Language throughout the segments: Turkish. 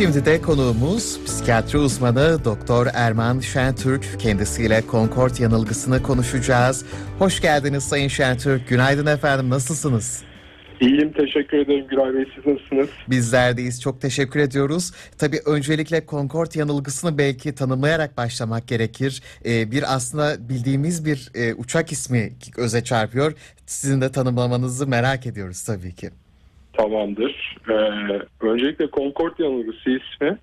Şimdi de konuğumuz psikiyatri uzmanı Doktor Erman Şentürk. Kendisiyle Concord yanılgısını konuşacağız. Hoş geldiniz Sayın Şentürk. Günaydın efendim. Nasılsınız? İyiyim teşekkür ederim Güray Bey siz nasılsınız? Bizler deyiz çok teşekkür ediyoruz. Tabii öncelikle Concord yanılgısını belki tanımlayarak başlamak gerekir. Ee, bir aslında bildiğimiz bir e, uçak ismi öze çarpıyor. Sizin de tanımlamanızı merak ediyoruz tabii ki. Tamamdır. Ee, öncelikle Concorde yanılgısı ismi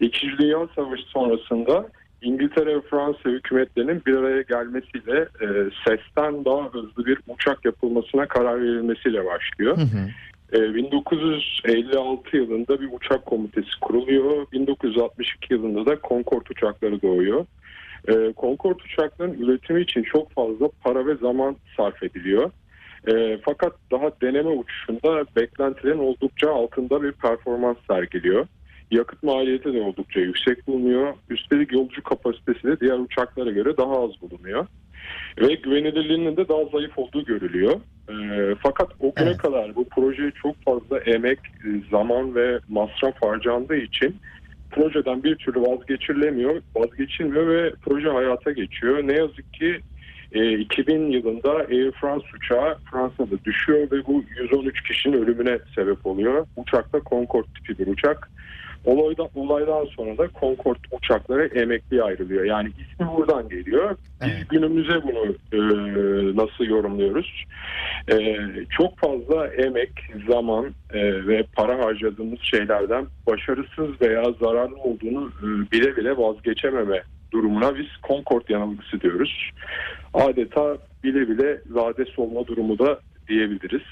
İkinci Dünya Savaşı sonrasında İngiltere ve Fransa hükümetlerinin bir araya gelmesiyle e, sesten daha hızlı bir uçak yapılmasına karar verilmesiyle başlıyor. Hı hı. E, 1956 yılında bir uçak komitesi kuruluyor. 1962 yılında da Concorde uçakları doğuyor. E, Concorde uçakların üretimi için çok fazla para ve zaman sarf ediliyor. E, fakat daha deneme uçuşunda beklentilerin oldukça altında bir performans sergiliyor. Yakıt maliyeti de oldukça yüksek bulunuyor. Üstelik yolcu kapasitesi de diğer uçaklara göre daha az bulunuyor. Ve güvenilirliğinin de daha zayıf olduğu görülüyor. E, fakat o güne evet. kadar bu projeye çok fazla emek, zaman ve masraf harcandığı için projeden bir türlü vazgeçirilemiyor, vazgeçilmiyor ve proje hayata geçiyor. Ne yazık ki 2000 e, yılında Air France uçağı Fransa'da düşüyor ve bu 113 kişinin ölümüne sebep oluyor. Uçakta Concorde tipi bir uçak. Olaydan, olaydan sonra da Concorde uçakları emekliye ayrılıyor. Yani ismi buradan geliyor. Biz evet. günümüze bunu e, nasıl yorumluyoruz? E, çok fazla emek, zaman e, ve para harcadığımız şeylerden başarısız veya zararlı olduğunu e, bile bile vazgeçememe durumuna biz Concorde yanılgısı diyoruz. Adeta bile bile vade solma durumu da diyebiliriz.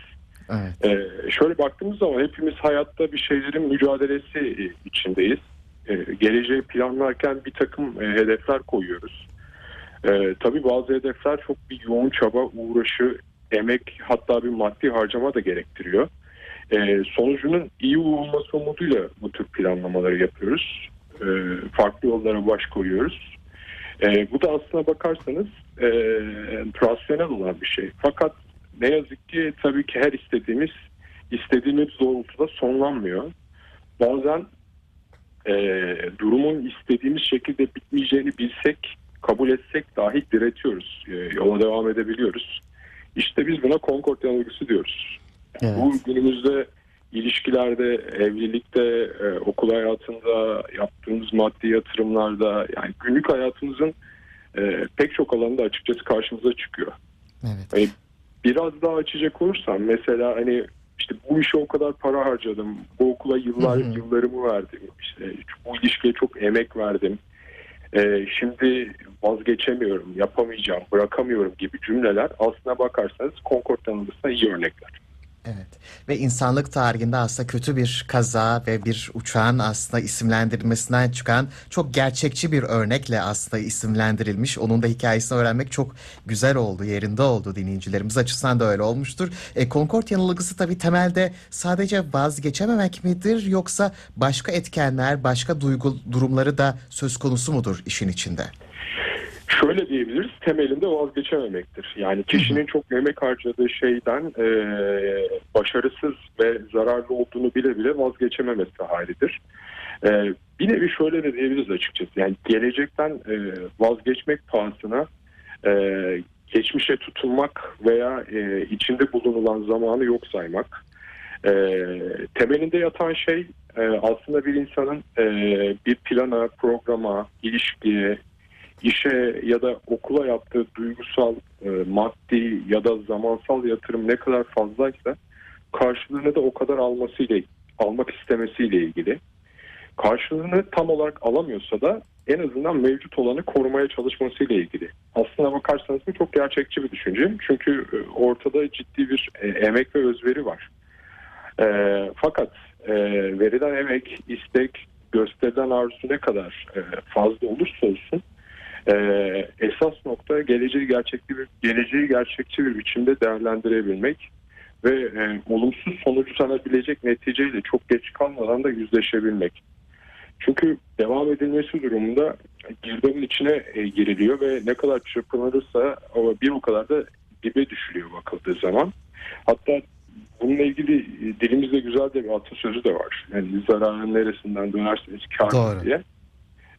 Evet. Ee, şöyle baktığımız zaman hepimiz hayatta bir şeylerin mücadelesi içindeyiz. Ee, geleceği planlarken bir takım e, hedefler koyuyoruz. Ee, tabii bazı hedefler çok bir yoğun çaba, uğraşı, emek hatta bir maddi harcama da gerektiriyor. Ee, sonucunun iyi olması umuduyla bu tür planlamaları yapıyoruz. Ee, farklı yollara baş koyuyoruz. Ee, bu da aslına bakarsanız e, rasyonel olan bir şey. Fakat ne yazık ki tabii ki her istediğimiz istediğimiz doğrultuda sonlanmıyor. Bazen e, durumun istediğimiz şekilde bitmeyeceğini bilsek, kabul etsek dahi diretiyoruz. E, yola devam edebiliyoruz. İşte biz buna Concord yanılgısı diyoruz. Evet. Bu günümüzde ilişkilerde, evlilikte, e, okul hayatında, yaptığımız maddi yatırımlarda, yani günlük hayatımızın e, pek çok alanda açıkçası karşımıza çıkıyor. Evet. Yani biraz daha açacak olursam mesela hani işte bu işe o kadar para harcadım, bu okula yıllar hı hı. yıllarımı verdim, işte bu ilişkiye çok emek verdim. Ee, şimdi vazgeçemiyorum, yapamayacağım, bırakamıyorum gibi cümleler aslına bakarsanız Concord tanımlısına iyi örnekler. Evet ve insanlık tarihinde aslında kötü bir kaza ve bir uçağın aslında isimlendirilmesinden çıkan çok gerçekçi bir örnekle aslında isimlendirilmiş. Onun da hikayesini öğrenmek çok güzel oldu, yerinde oldu dinleyicilerimiz açısından da öyle olmuştur. E, Concord yanılgısı tabii temelde sadece vazgeçememek midir yoksa başka etkenler, başka duygu durumları da söz konusu mudur işin içinde? Şöyle diyebiliriz, temelinde vazgeçememektir. Yani kişinin çok emek harcadığı şeyden e, başarısız ve zararlı olduğunu bile bile vazgeçememesi halidir. E, bir nevi şöyle de diyebiliriz açıkçası. Yani gelecekten e, vazgeçmek pahasına e, geçmişe tutunmak veya e, içinde bulunulan zamanı yok saymak. E, temelinde yatan şey e, aslında bir insanın e, bir plana, programa, ilişkiye, işe ya da okula yaptığı duygusal, e, maddi ya da zamansal yatırım ne kadar fazlaysa karşılığını da o kadar almasıyla almak istemesiyle ilgili. Karşılığını tam olarak alamıyorsa da en azından mevcut olanı korumaya çalışmasıyla ilgili. Aslına bakarsanız bu çok gerçekçi bir düşünce. Çünkü e, ortada ciddi bir e, emek ve özveri var. E, fakat e, verilen emek, istek, gösterilen arzu ne kadar e, fazla olursa olsun ee, esas nokta geleceği gerçekçi bir geleceği gerçekçi bir biçimde değerlendirebilmek ve e, olumsuz sonuçlanabilecek neticeyle çok geç kalmadan da yüzleşebilmek. Çünkü devam edilmesi durumunda girdabın içine e, giriliyor ve ne kadar çırpınırsa o bir o kadar da dibe düşülüyor bakıldığı zaman. Hatta bununla ilgili e, dilimizde güzel de bir atasözü de var. Yani zararın neresinden dönerseniz kar diye.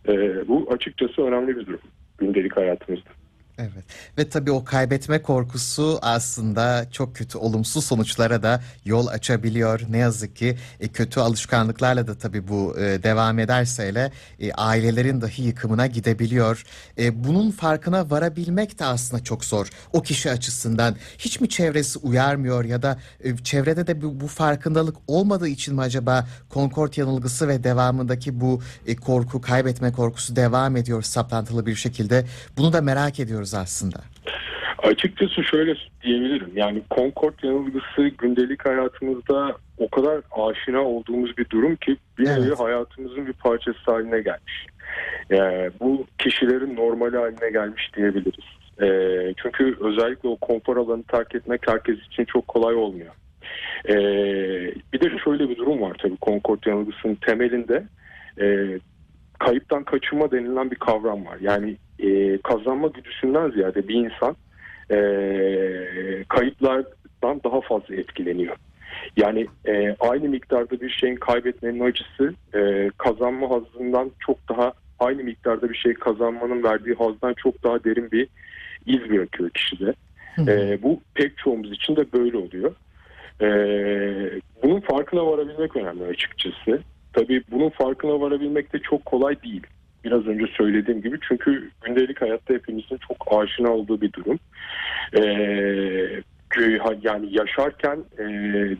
E, bu açıkçası önemli bir durum gündelik hayatımızda. Evet ve tabii o kaybetme korkusu aslında çok kötü olumsuz sonuçlara da yol açabiliyor. Ne yazık ki e, kötü alışkanlıklarla da tabii bu e, devam ederse hele e, ailelerin dahi yıkımına gidebiliyor. E, bunun farkına varabilmek de aslında çok zor o kişi açısından. Hiç mi çevresi uyarmıyor ya da e, çevrede de bu, bu farkındalık olmadığı için mi acaba Concord yanılgısı ve devamındaki bu e, korku, kaybetme korkusu devam ediyor saplantılı bir şekilde? Bunu da merak ediyoruz aslında. Açıkçası şöyle diyebilirim. Yani Concord yanılgısı gündelik hayatımızda o kadar aşina olduğumuz bir durum ki bir Evet. nevi hayatımızın bir parçası haline gelmiş. Yani bu kişilerin normal haline gelmiş diyebiliriz. Ee, çünkü özellikle o konfor alanı terk etmek herkes için çok kolay olmuyor. Ee, bir de şöyle bir durum var tabii Concord yanılgısının temelinde. e, kayıptan kaçınma denilen bir kavram var. Yani e, kazanma güdüsünden ziyade bir insan e, kayıplardan daha fazla etkileniyor. Yani e, aynı miktarda bir şeyin kaybetmenin acısı e, kazanma hazzından çok daha aynı miktarda bir şey kazanmanın verdiği hazdan çok daha derin bir iz bırakıyor kişide. E, bu pek çoğumuz için de böyle oluyor. E, bunun farkına varabilmek önemli açıkçası. Tabii bunun farkına varabilmek de çok kolay değil. Biraz önce söylediğim gibi çünkü gündelik hayatta hepimizin çok aşina olduğu bir durum. Ee, yani yaşarken e,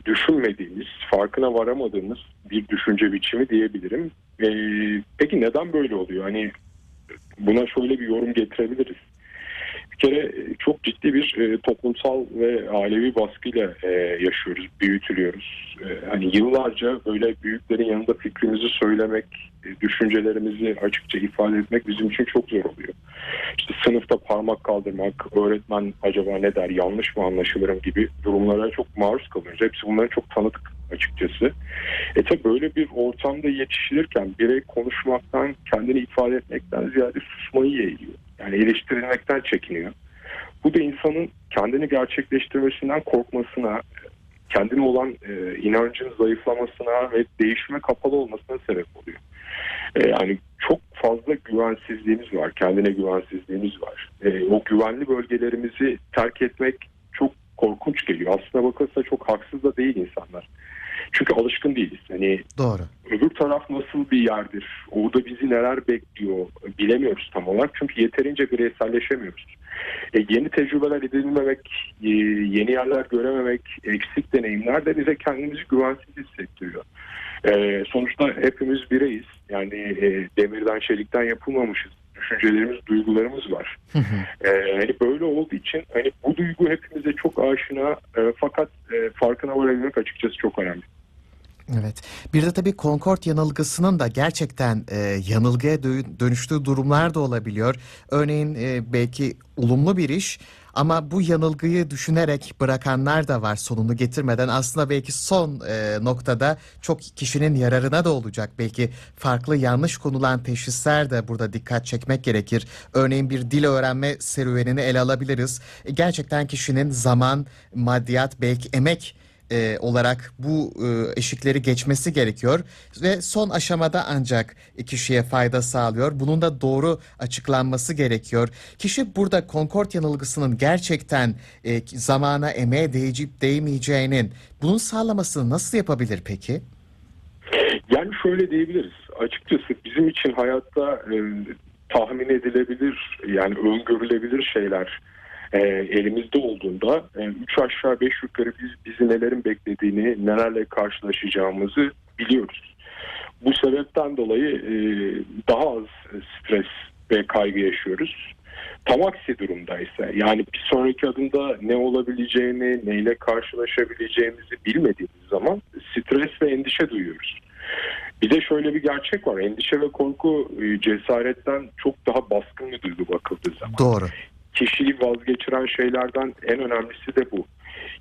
düşünmediğimiz, farkına varamadığımız bir düşünce biçimi diyebilirim. E, peki neden böyle oluyor? Hani buna şöyle bir yorum getirebiliriz. Bir kere e, çok ciddi bir e, toplumsal ve ailevi baskıyla e, yaşıyoruz, büyütülüyoruz. E, hani yıllarca böyle büyüklerin yanında fikrimizi söylemek, e, düşüncelerimizi açıkça ifade etmek bizim için çok zor oluyor. İşte sınıfta parmak kaldırmak, öğretmen acaba ne der, yanlış mı anlaşılırım gibi durumlara çok maruz kalıyoruz. Hepsi bunların çok tanıdık açıkçası. E tabi böyle bir ortamda yetişilirken birey konuşmaktan, kendini ifade etmekten ziyade susmayı yeğliyor. Yani eleştirilmekten çekiniyor. Bu da insanın kendini gerçekleştirmesinden korkmasına, kendine olan e, inancın zayıflamasına ve değişime kapalı olmasına sebep oluyor. E, yani çok fazla güvensizliğimiz var, kendine güvensizliğimiz var. E, o güvenli bölgelerimizi terk etmek çok korkunç geliyor. Aslına bakılsa çok haksız da değil insanlar. Çünkü alışkın değiliz. Hani Doğru. öbür taraf nasıl bir yerdir? Orada bizi neler bekliyor? Bilemiyoruz tam olarak. Çünkü yeterince bireyselleşemiyoruz. E, yeni tecrübeler edinmemek, e, yeni yerler görememek, eksik deneyimler de bize kendimizi güvensiz hissettiriyor. E, sonuçta hepimiz bireyiz. Yani e, demirden, çelikten yapılmamışız. Düşüncelerimiz, duygularımız var. E, hani böyle olduğu için hani bu duygu hepimize çok aşina e, fakat e, farkına varabilmek açıkçası çok önemli. Evet. Bir de tabii Concord yanılgısının da gerçekten e, yanılgıya dö- dönüştüğü durumlar da olabiliyor. Örneğin e, belki olumlu bir iş ama bu yanılgıyı düşünerek bırakanlar da var sonunu getirmeden. Aslında belki son e, noktada çok kişinin yararına da olacak. Belki farklı yanlış konulan teşhisler de burada dikkat çekmek gerekir. Örneğin bir dil öğrenme serüvenini ele alabiliriz. E, gerçekten kişinin zaman, maddiyat, belki emek e, olarak bu e, eşikleri geçmesi gerekiyor ve son aşamada ancak kişiye fayda sağlıyor. Bunun da doğru açıklanması gerekiyor. Kişi burada Concord yanılgısının gerçekten e, zamana emeğe değecip değmeyeceğinin bunun sağlamasını nasıl yapabilir peki? Yani şöyle diyebiliriz. Açıkçası bizim için hayatta e, tahmin edilebilir yani öngörülebilir şeyler e, elimizde olduğunda e, üç aşağı beş yukarı biz bizi nelerin beklediğini, nelerle karşılaşacağımızı biliyoruz. Bu sebepten dolayı e, daha az stres ve kaygı yaşıyoruz. Tam aksi durumdaysa yani bir sonraki adımda ne olabileceğini, neyle karşılaşabileceğimizi bilmediğimiz zaman stres ve endişe duyuyoruz. Bir de şöyle bir gerçek var. Endişe ve korku e, cesaretten çok daha baskın bir duygu bakıldığı zaman Doğru. Kişiyi vazgeçiren şeylerden en önemlisi de bu.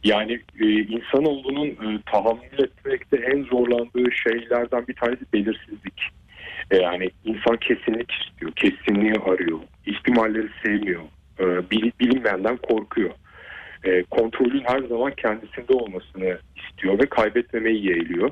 Yani e, insanoğlunun e, tahammül etmekte en zorlandığı şeylerden bir tanesi belirsizlik. E, yani insan kesinlik istiyor, kesinliği arıyor, ihtimalleri sevmiyor, e, bil, bilinmeyenden korkuyor. e, kontrolün her zaman kendisinde olmasını istiyor ve kaybetmemeyi yeğliyor.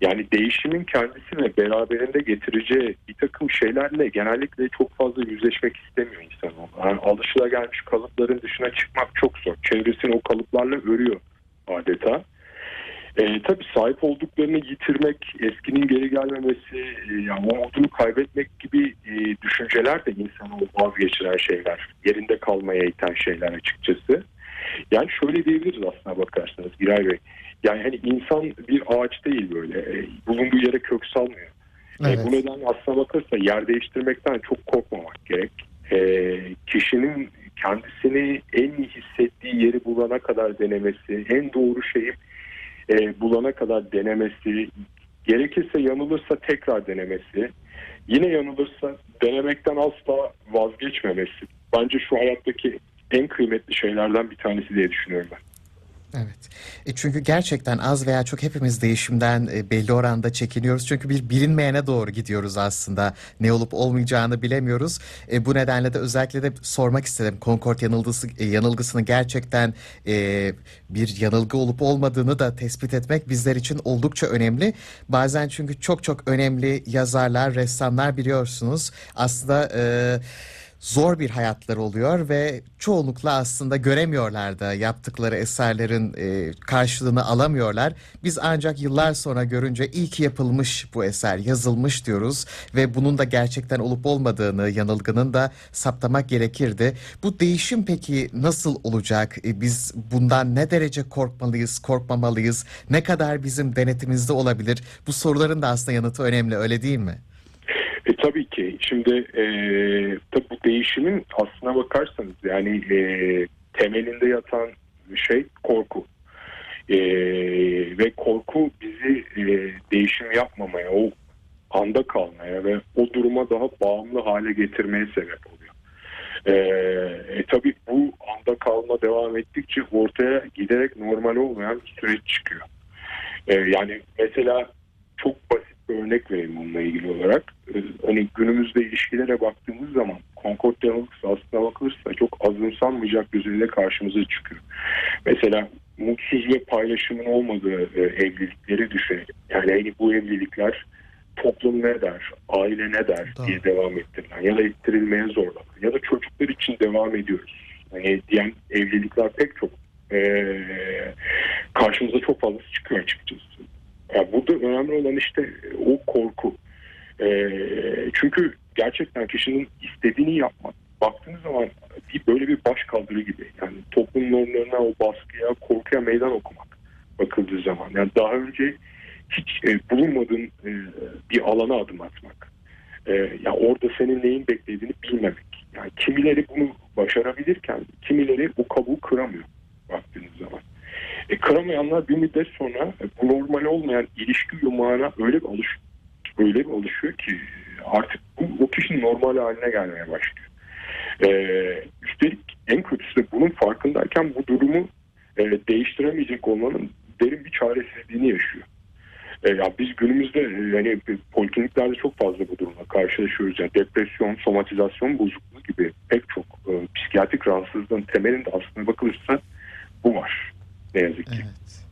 Yani değişimin kendisi beraberinde getireceği bir takım şeylerle genellikle çok fazla yüzleşmek istemiyor insan. Yani alışılagelmiş kalıpların dışına çıkmak çok zor. Çevresini o kalıplarla örüyor adeta. E, tabii sahip olduklarını yitirmek, eskinin geri gelmemesi, e, yani umudunu kaybetmek gibi e, düşünceler de insanı vazgeçiren şeyler. Yerinde kalmaya iten şeyler açıkçası. Yani şöyle diyebiliriz aslına bakarsanız Giray Bey. Yani hani insan bir ağaç değil böyle. E, bulunduğu yere kök salmıyor. E, Evet. bu nedenle aslına bakarsa yer değiştirmekten çok korkmamak gerek. E, kişinin kendisini en iyi hissettiği yeri bulana kadar denemesi, en doğru şeyi e, bulana kadar denemesi, gerekirse yanılırsa tekrar denemesi, yine yanılırsa denemekten asla vazgeçmemesi. Bence şu hayattaki en kıymetli şeylerden bir tanesi diye düşünüyorum ben. Evet. E çünkü gerçekten az veya çok hepimiz değişimden e, belli oranda çekiniyoruz. Çünkü bir bilinmeyene doğru gidiyoruz aslında. Ne olup olmayacağını bilemiyoruz. E, bu nedenle de özellikle de sormak istedim. Concord yanılgısı, e, yanılgısını gerçekten e, bir yanılgı olup olmadığını da tespit etmek bizler için oldukça önemli. Bazen çünkü çok çok önemli yazarlar, ressamlar biliyorsunuz. Aslında... E, zor bir hayatları oluyor ve çoğunlukla aslında göremiyorlar da yaptıkları eserlerin e, karşılığını alamıyorlar. Biz ancak yıllar sonra görünce iyi ki yapılmış bu eser, yazılmış diyoruz ve bunun da gerçekten olup olmadığını, yanılgının da saptamak gerekirdi. Bu değişim peki nasıl olacak? E, biz bundan ne derece korkmalıyız, korkmamalıyız? Ne kadar bizim denetimizde olabilir? Bu soruların da aslında yanıtı önemli, öyle değil mi? E, tabii ki. Şimdi e, tabii bu değişimin aslına bakarsanız yani e, temelinde yatan şey korku. E, ve korku bizi e, değişim yapmamaya, o anda kalmaya ve o duruma daha bağımlı hale getirmeye sebep oluyor. E, e, tabii bu anda kalma devam ettikçe ortaya giderek normal olmayan bir süreç çıkıyor. E, yani mesela çok basit bir örnek vereyim bununla ilgili olarak. Ee, Hani günümüzde ilişkilere baktığımız zaman Concord yanılgısı aslına bakılırsa çok azımsanmayacak düzeyde karşımıza çıkıyor. Mesela mutsuz ve paylaşımın olmadığı e, evlilikleri düşünelim. Yani hani bu evlilikler toplum ne der, aile ne der Doğru. diye devam ettirilen ya da ettirilmeye zorlanan ya da çocuklar için devam ediyoruz. Hani diyen evlilikler pek çok e, karşımıza çok fazla çıkıyor açıkçası. Yani burada önemli olan işte o korku. Ee, çünkü gerçekten kişinin istediğini yapmak. Baktığınız zaman bir böyle bir baş kaldırı gibi. Yani toplum normlarına, o baskıya, korkuya meydan okumak bakıldığı zaman. Yani daha önce hiç e, bulunmadığın e, bir alana adım atmak. E, yani orada senin neyin beklediğini bilmemek. Yani kimileri bunu başarabilirken kimileri bu kabuğu kıramıyor baktığınız zaman. E, kıramayanlar bir müddet sonra e, bu normal olmayan ilişki yumağına öyle bir alış öyle bir alışıyor ki artık bu o kişinin normal haline gelmeye başlıyor. E, üstelik en kötüsü de bunun farkındayken bu durumu e, değiştiremeyecek olmanın derin bir çaresizliğini yaşıyor. E, ya biz günümüzde e, yani polikliniklerde çok fazla bu durumla karşılaşıyoruz. Yani depresyon, somatizasyon bozukluğu gibi pek çok e, psikiyatrik rahatsızlığın temelinde aslında bakılırsa bu var. Ne yazık ki. Evet.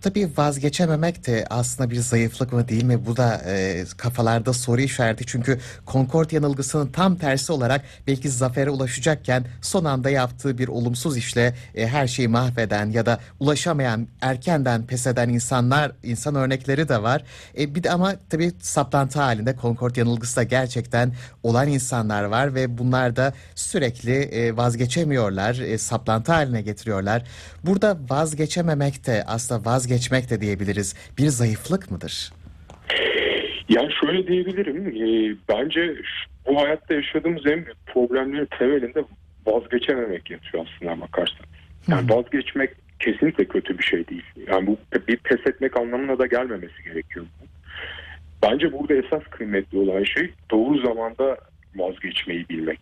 Tabii vazgeçememek de aslında bir zayıflık mı değil mi? Bu da e, kafalarda soru işareti. Çünkü Concord yanılgısının tam tersi olarak belki zafere ulaşacakken son anda yaptığı bir olumsuz işle e, her şeyi mahveden ya da ulaşamayan, erkenden pes eden insanlar, insan örnekleri de var. E, bir de ama tabii saplantı halinde Concord yanılgısı da gerçekten olan insanlar var ve bunlar da sürekli e, vazgeçemiyorlar, e, saplantı haline getiriyorlar. Burada vazgeçememek de aslında vazgeçmek de diyebiliriz. Bir zayıflık mıdır? Yani şöyle diyebilirim. e, bence bu hayatta yaşadığımız en büyük problemlerin temelinde vazgeçememek yatıyor aslında bakarsan. Yani vazgeçmek kesinlikle kötü bir şey değil. Yani bu bir pes etmek anlamına da gelmemesi gerekiyor. Bence burada esas kıymetli olan şey doğru zamanda vazgeçmeyi bilmek.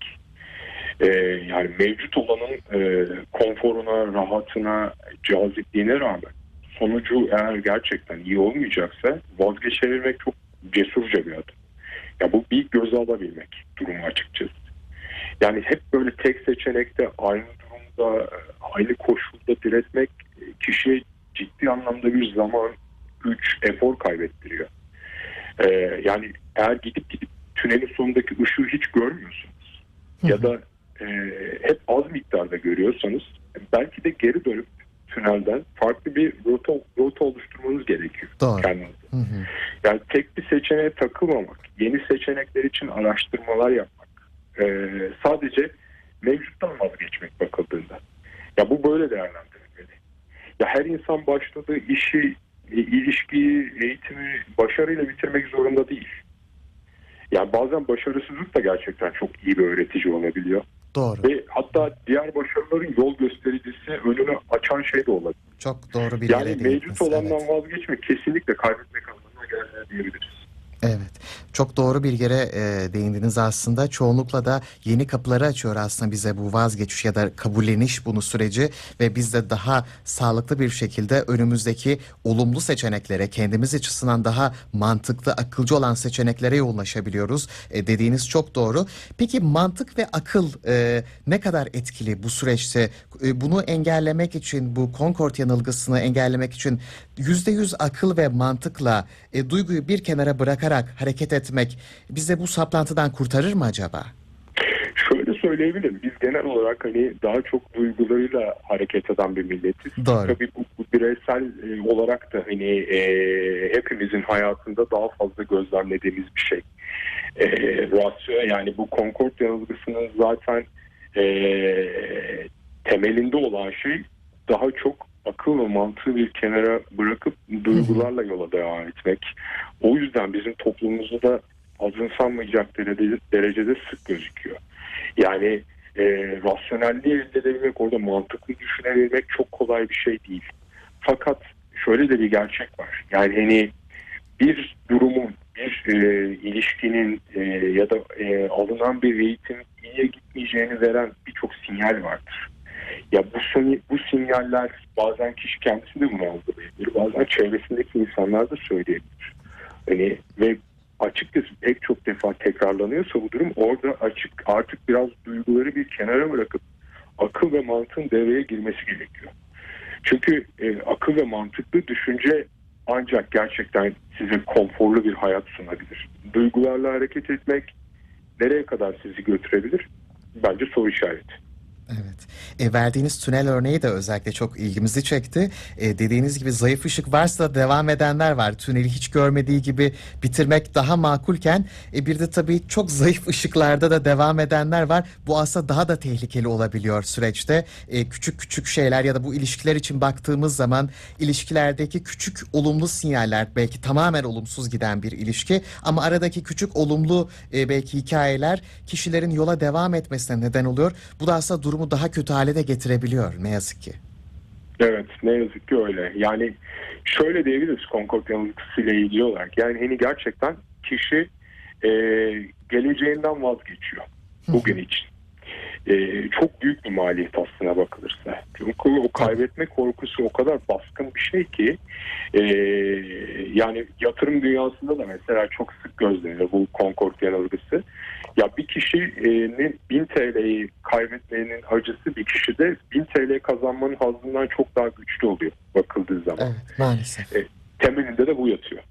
Ee, yani mevcut olanın e, konforuna, rahatına, cazipliğine rağmen sonucu eğer gerçekten iyi olmayacaksa vazgeçebilmek çok cesurca bir adım. Ya bu bir göze alabilmek durumu açıkçası. Yani hep böyle tek seçenekte aynı durumda aynı koşulda etmek kişiye ciddi anlamda bir zaman, güç, efor kaybettiriyor. Ee, yani eğer gidip gidip tünelin sonundaki ışığı hiç görmüyorsunuz ya da e, hep az miktarda görüyorsanız belki de geri dönüp tünelden farklı bir rota, rota oluşturmanız gerekiyor Doğru. kendinize. Hı hı. Yani tek bir seçeneğe takılmamak, yeni seçenekler için araştırmalar yapmak, e, sadece mevcuttan vazgeçmek bakıldığında. Ya bu böyle değerlendirilmeli. Ya her insan başladığı işi, e, ilişkiyi, eğitimi başarıyla bitirmek zorunda değil. Yani bazen başarısızlık da gerçekten çok iyi bir öğretici olabiliyor. Doğru. Ve hatta diğer başarıların yol göstericisi önünü açan şey de olabilir. Çok doğru bir Yani mevcut olandan Evet. vazgeçmek kesinlikle kaybetmek anlamına gelmiyor diyebiliriz. Evet. Çok doğru bir yere e, değindiniz aslında. Çoğunlukla da yeni kapıları açıyor aslında bize bu vazgeçiş ya da kabulleniş bunu süreci ve biz de daha sağlıklı bir şekilde önümüzdeki olumlu seçeneklere, kendimiz açısından daha mantıklı, akılcı olan seçeneklere yoğunlaşabiliyoruz. E, dediğiniz çok doğru. Peki mantık ve akıl e, ne kadar etkili bu süreçte? E, bunu engellemek için, bu Concord yanılgısını engellemek için yüzde yüz akıl ve mantıkla e, duyguyu bir kenara bırakarak hareket etmek bize bu saplantıdan kurtarır mı acaba? Şöyle söyleyebilirim. Biz genel olarak hani daha çok duygularıyla hareket eden bir milletiz. Doğru. Tabii bu, bu bireysel e, olarak da hani e, hepimizin hayatında daha fazla gözlemlediğimiz bir şey. E, rasyo yani bu Concord yanılgısının zaten e, temelinde olan şey daha çok akıl ve mantığı bir kenara bırakıp duygularla yola devam etmek. O yüzden bizim toplumumuzda da azımsanmayacak derecede, derecede sık gözüküyor. Yani e, rasyonelliği elde edebilmek, orada mantıklı düşünebilmek çok kolay bir şey değil. Fakat şöyle de bir gerçek var. Yani hani bir durumun, bir e, ilişkinin e, ya da e, alınan bir eğitim iyiye gitmeyeceğini veren birçok sinyal vardır. Ya bu bu sinyaller bazen kişi kendisi de bunu algılayabilir. Bazen çevresindeki insanlar da söyleyebilir. Hani ve açıkçası pek çok defa tekrarlanıyorsa bu durum orada açık artık biraz duyguları bir kenara bırakıp akıl ve mantığın devreye girmesi gerekiyor. Çünkü e, akıl ve mantıklı düşünce ancak gerçekten size konforlu bir hayat sunabilir. Duygularla hareket etmek nereye kadar sizi götürebilir? Bence soru işareti. Evet. E, verdiğiniz tünel örneği de özellikle çok ilgimizi çekti. E, dediğiniz gibi zayıf ışık varsa devam edenler var. Tüneli hiç görmediği gibi bitirmek daha makulken e, bir de tabii çok zayıf ışıklarda da devam edenler var. Bu aslında daha da tehlikeli olabiliyor süreçte. E, küçük küçük şeyler ya da bu ilişkiler için baktığımız zaman ilişkilerdeki küçük olumlu sinyaller belki tamamen olumsuz giden bir ilişki ama aradaki küçük olumlu e, belki hikayeler kişilerin yola devam etmesine neden oluyor. Bu da aslında durumu daha kötü hale de getirebiliyor ne yazık ki. Evet ne yazık ki öyle. Yani şöyle diyebiliriz Concord yanılgısı ile ilgili olarak. Yani hani gerçekten kişi e, geleceğinden vazgeçiyor bugün için. E, çok büyük bir maliyet aslına bakılırsa. Çünkü o kaybetme korkusu o kadar baskın bir şey ki e, yani yatırım dünyasında da mesela çok sık gözlenir bu Concord yanılgısı. Ya bir kişinin 1000 TL'yi kaybetmenin acısı bir kişide 1000 TL kazanmanın hazzından çok daha güçlü oluyor bakıldığı zaman. Evet maalesef. Temelinde de bu yatıyor.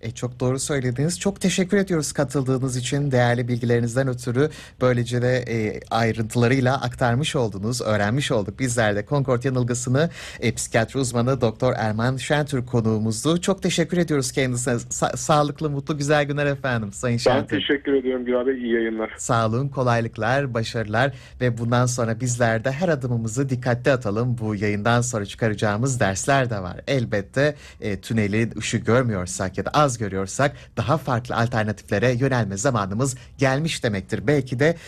E, çok doğru söylediniz. Çok teşekkür ediyoruz katıldığınız için. Değerli bilgilerinizden ötürü böylece de e, ayrıntılarıyla aktarmış oldunuz, öğrenmiş olduk. Bizler de Concord yanılgısını e, psikiyatri uzmanı Doktor Erman Şentürk konuğumuzdu. Çok teşekkür ediyoruz kendisine. Sa- sağlıklı, mutlu, güzel günler efendim Sayın Ben Şentürk. teşekkür ediyorum Güray Bey. İyi yayınlar. Sağ olun, kolaylıklar, başarılar ve bundan sonra bizler de her adımımızı dikkatli atalım. Bu yayından sonra çıkaracağımız dersler de var. Elbette e, tünelin ışığı görmüyorsak ya da az görüyorsak daha farklı alternatiflere yönelme zamanımız gelmiş demektir. Belki de